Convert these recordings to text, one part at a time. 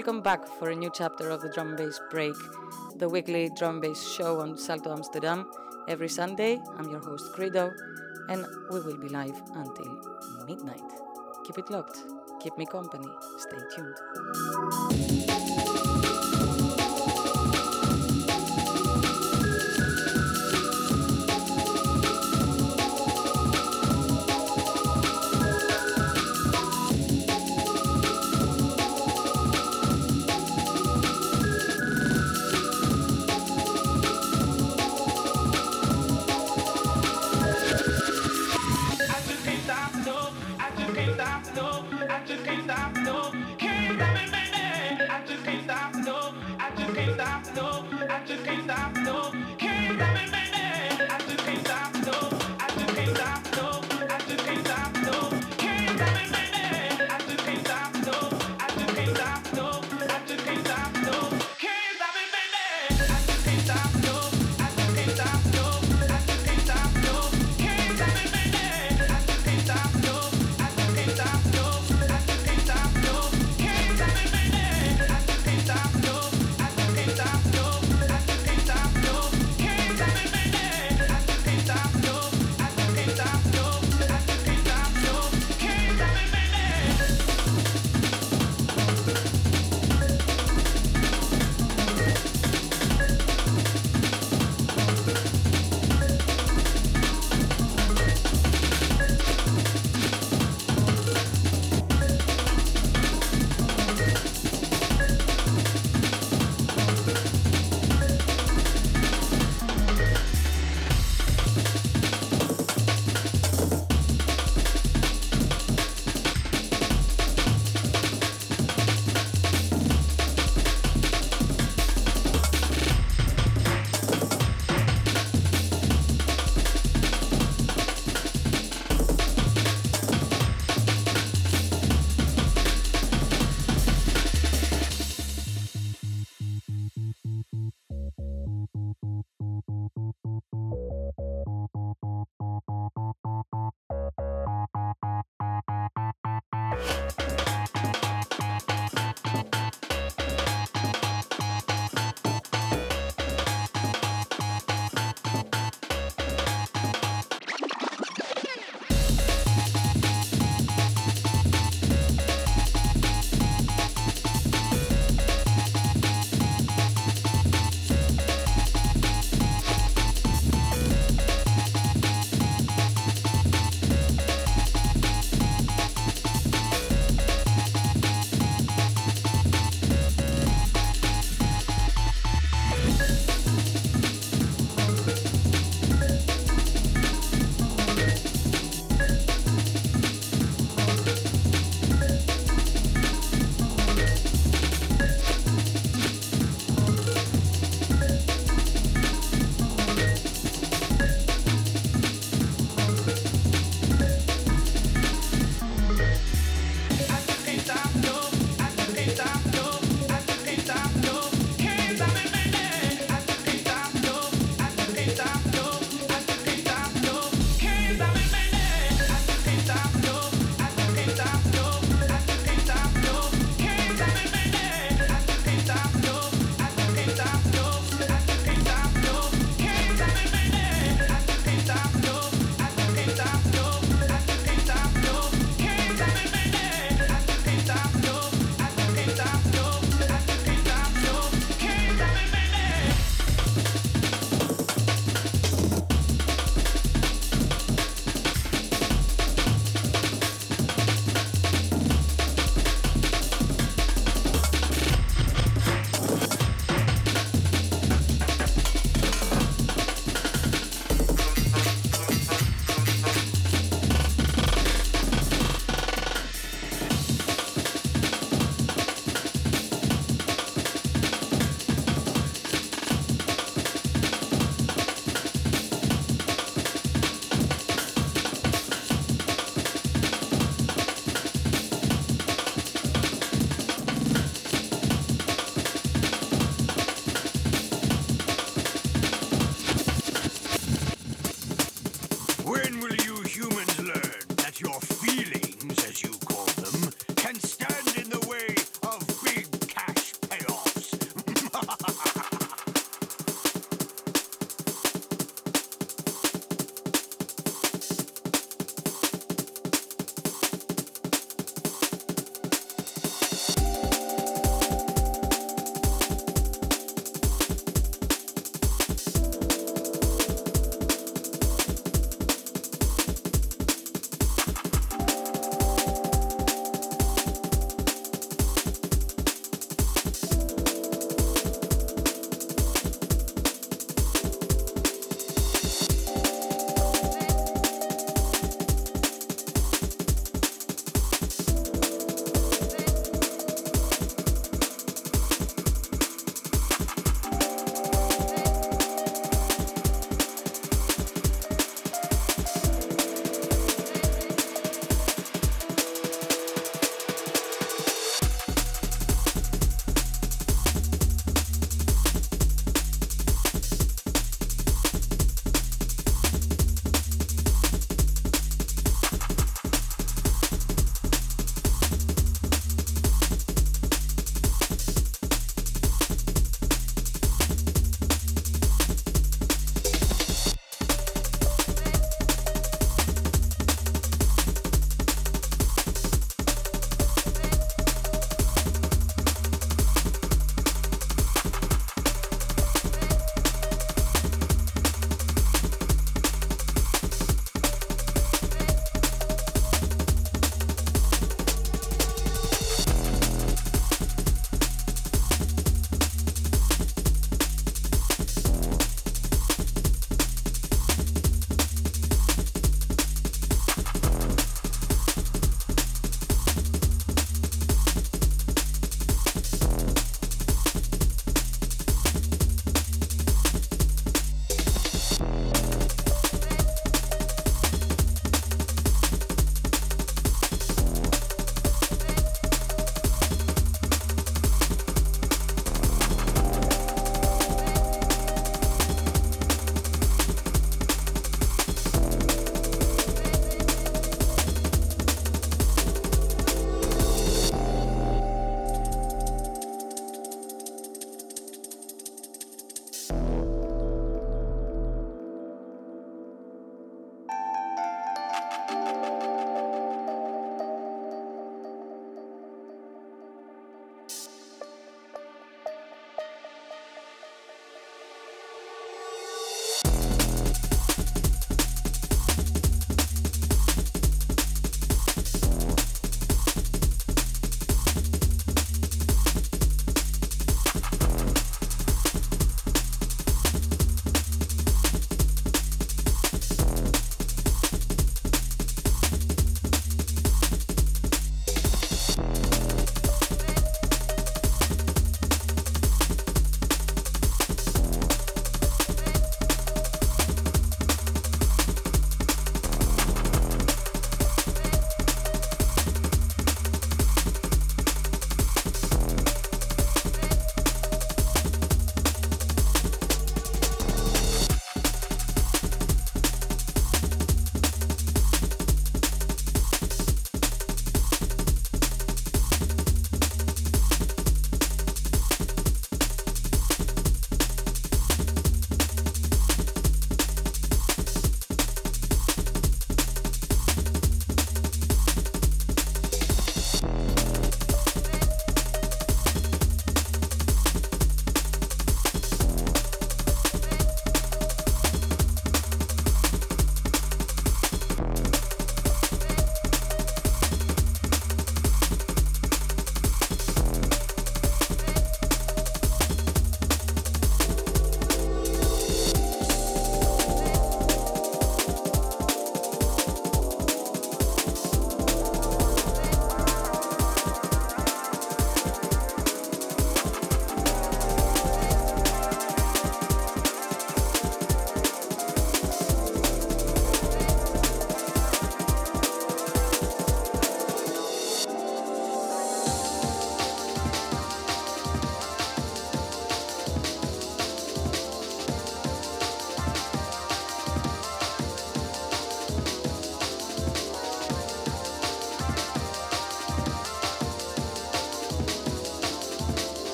Welcome back for a new chapter of the Drum Bass Break, the weekly drum bass show on Salto Amsterdam. Every Sunday, I'm your host Credo, and we will be live until midnight. Keep it locked, keep me company, stay tuned.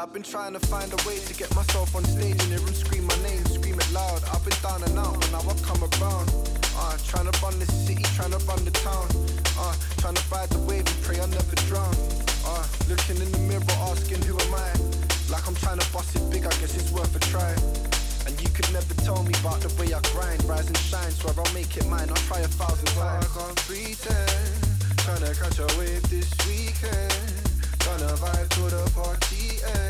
I've been trying to find a way to get myself on stage in the room, scream my name, scream it loud. I've been down and out, but now I come around. Uh, trying to run the city, trying to run the town. Uh, trying to ride the wave and pray I never drown. Uh, looking in the mirror, asking who am I? Like I'm trying to bust it big, I guess it's worth a try. And you could never tell me about the way I grind, rise and shine, swear I'll make it mine. I'll try a thousand times. I can't pretend, trying to catch a wave this weekend. Tryna vibe to the party end.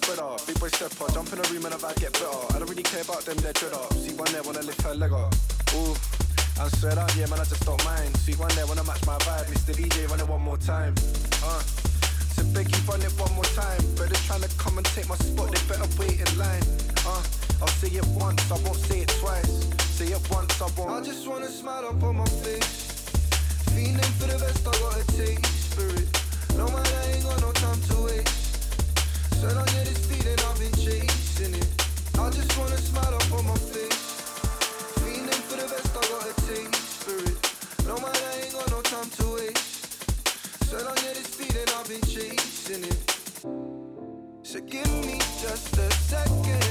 the party end. boy stepper. Jump in a room and a vibe get better. I don't really care about them, they're dread up. See one there, wanna lift her leg up. Ooh. I swear that, yeah, man, I just don't mind. See one there, wanna match my vibe. Mr. DJ, run it one more time. Uh. So beg you, run it one more time. Brothers trying to come and take my spot, they better wait in line. Uh. I'll say it once, I won't say it twice. Say it once, I won't. I just wanna smile up on my face. Feeling for the best, I gotta take spirit. No man, I ain't got no time to waste. Get this feeling, I've been chasing it. I just wanna smile up on my face. Feeling for the best, I gotta take spirit. No man, I ain't got no time to waste. This feeling, I've been chasing it. So give me just a second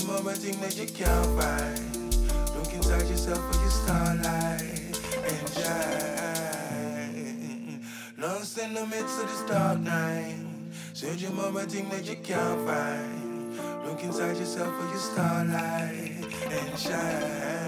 your mama thing that you can't find. Look inside yourself for your starlight and shine. Lost in the midst of this dark night. Search your mama thing that you can't find. Look inside yourself for your starlight and shine.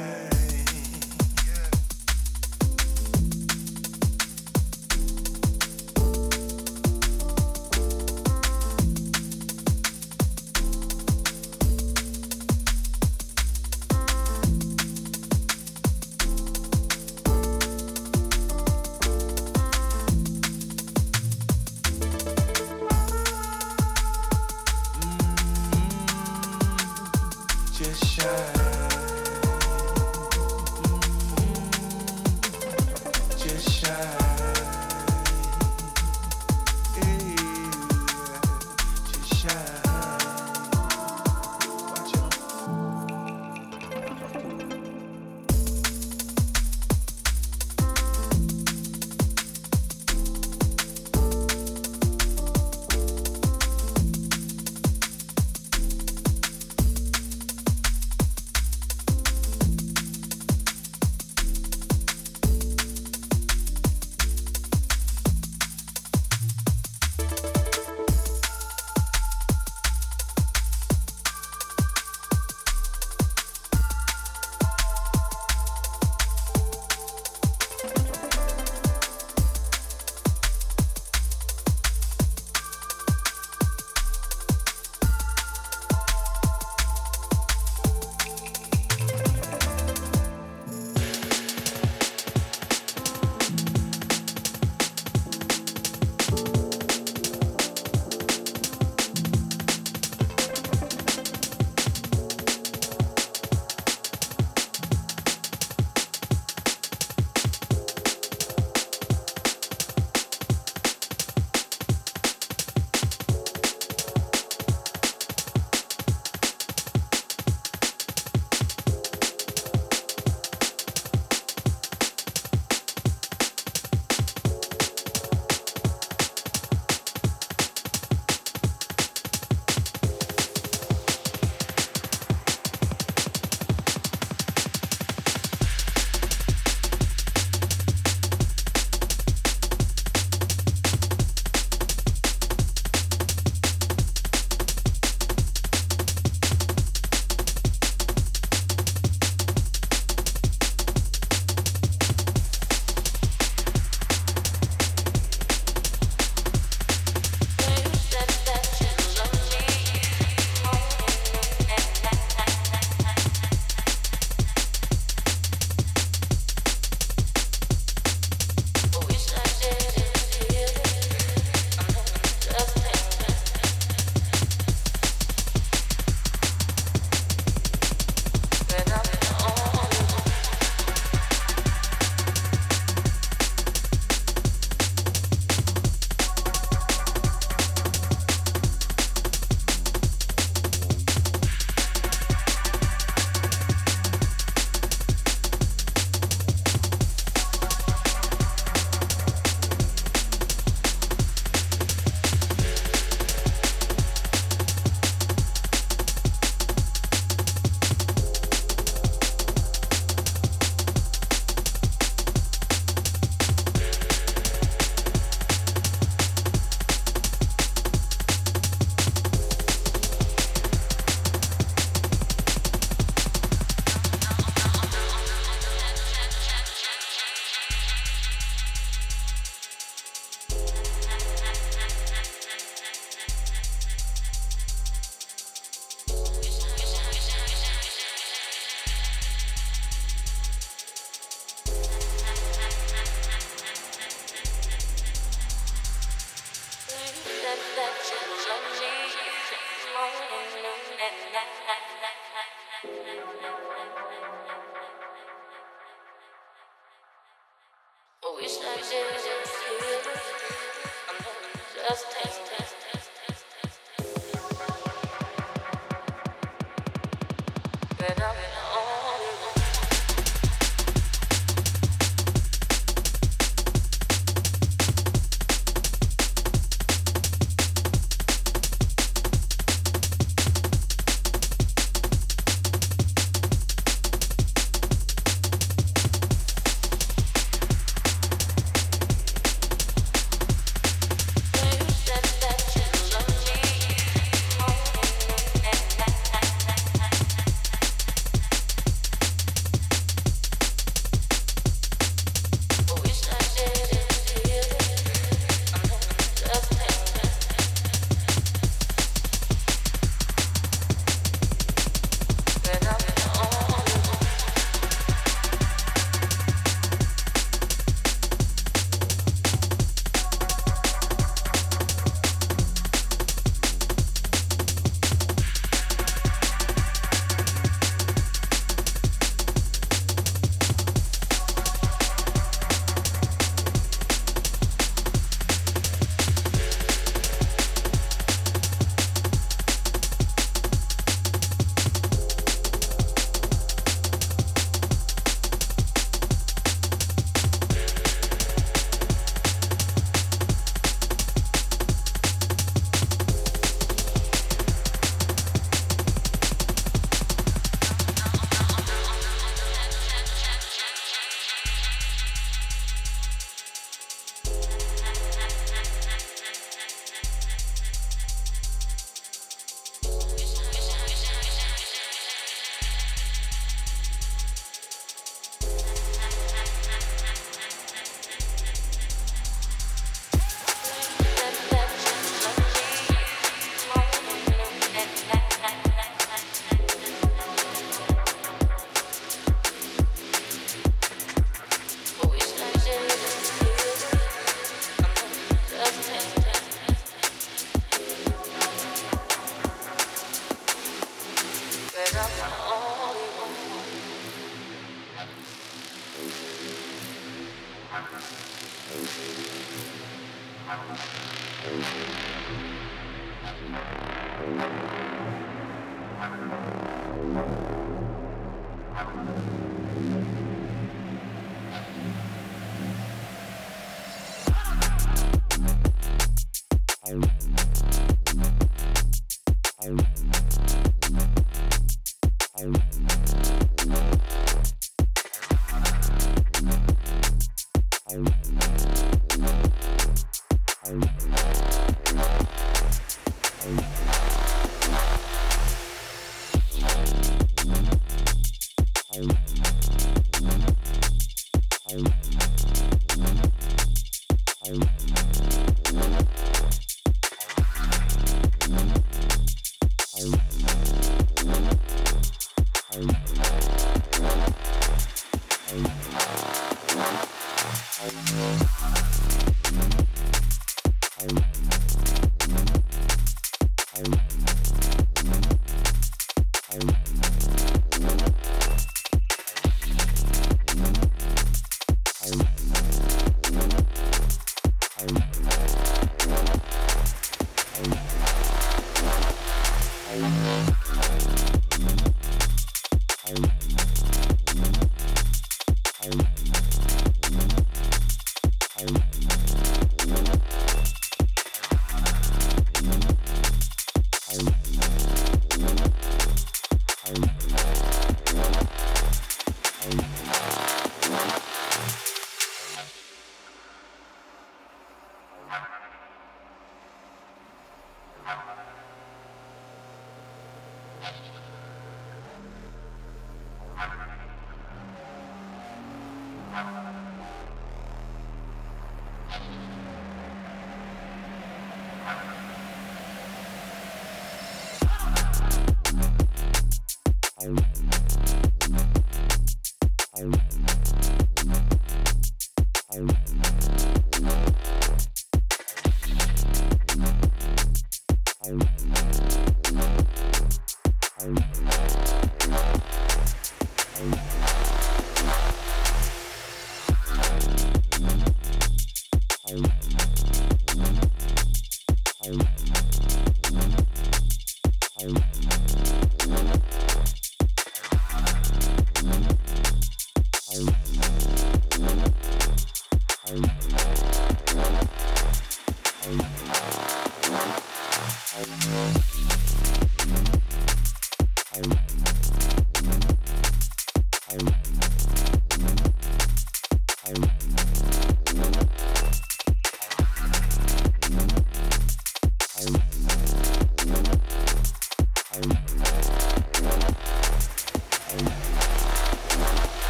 Thank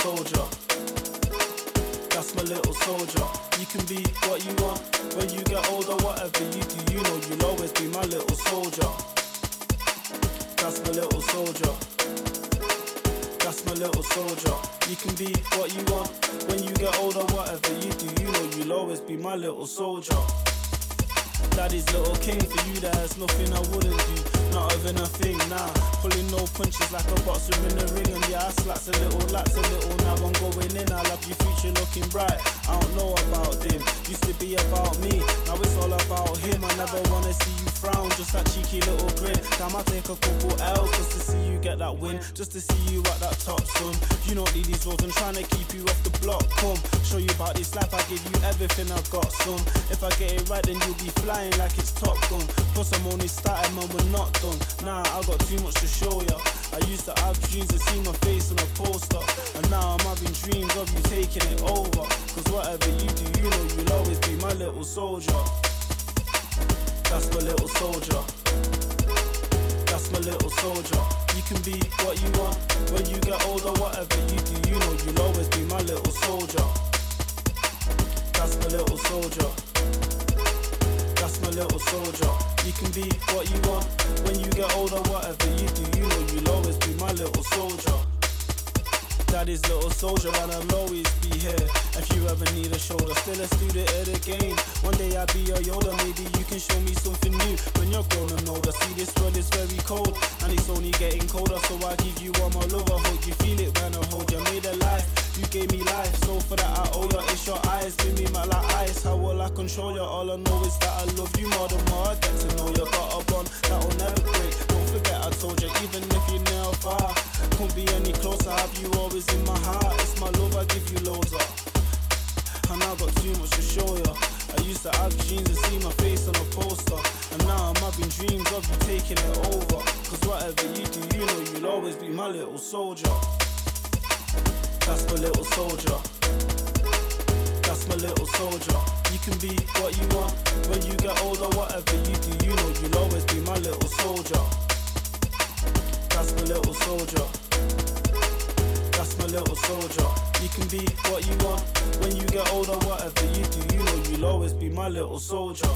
soldier. That's my little soldier. You can be what you want when you get older, whatever you do, you know you'll always be my little soldier. That's my little soldier. That's my little soldier. You can be what you want when you get older, whatever you do, you know you'll always be my little soldier. Daddy's little king for you, there's nothing I wouldn't do not even a thing now. Nah. Pulling no punches like a boxer in the ring, and yeah, I slacks a little, lacks a little. Now I'm going in, I love your future looking bright. I don't know about them, used to be about me, now it's all about him. I never wanna see you frown, just that cheeky little grin. Damn, I take a couple l just to see you get that win, just to see you at that top, son. You don't need these roads, I'm trying to keep you off the block. Come, show you about this life, I give you everything I've got, son. If I get it right, then you'll be flying like it's Top Gun. Plus, I'm only starting, man, we're not done. Nah, I got too much to show ya. I used to have dreams to see my face on a poster, and now I'm having dreams of you taking it over. Cause whatever you do, you know you'll always be my little soldier. That's my little soldier. That's my little soldier. You can be what you want when you get older. Whatever you do, you know you'll always be my little soldier. That's my little soldier. That's my little soldier. You can be what you want when you get older. Whatever you do, you know you'll always be my little soldier. Daddy's little soldier, and I'll always be here. If you ever need a shoulder, still a student at the game. One day I'll be a Yoda, maybe you can show me something new. When you're grown and older, see this world is very cold, and it's only getting colder. So I give you all my love, I hope you feel it when I hold you. Made a life, you gave me life, so for that I owe you. It's your eyes, give me my like eyes. How will I control you? All I know is that I love you more than more. I get to know you, got a bond that'll never break. Don't forget I told you, even if you're never far, can't be any closer. Have you always in my heart? It's my love, I give you loads of now got too much to show ya. I used to have jeans and see my face on a poster. And now I'm having dreams of you taking it over. Cause whatever you do, you know you'll always be my little soldier. That's my little soldier. That's my little soldier. You can be what you want when you get older. Whatever you do, you know you'll always be my little soldier. That's my little soldier. That's my little soldier. You can be what you want when you get older, whatever you do, you know you'll always be my little soldier.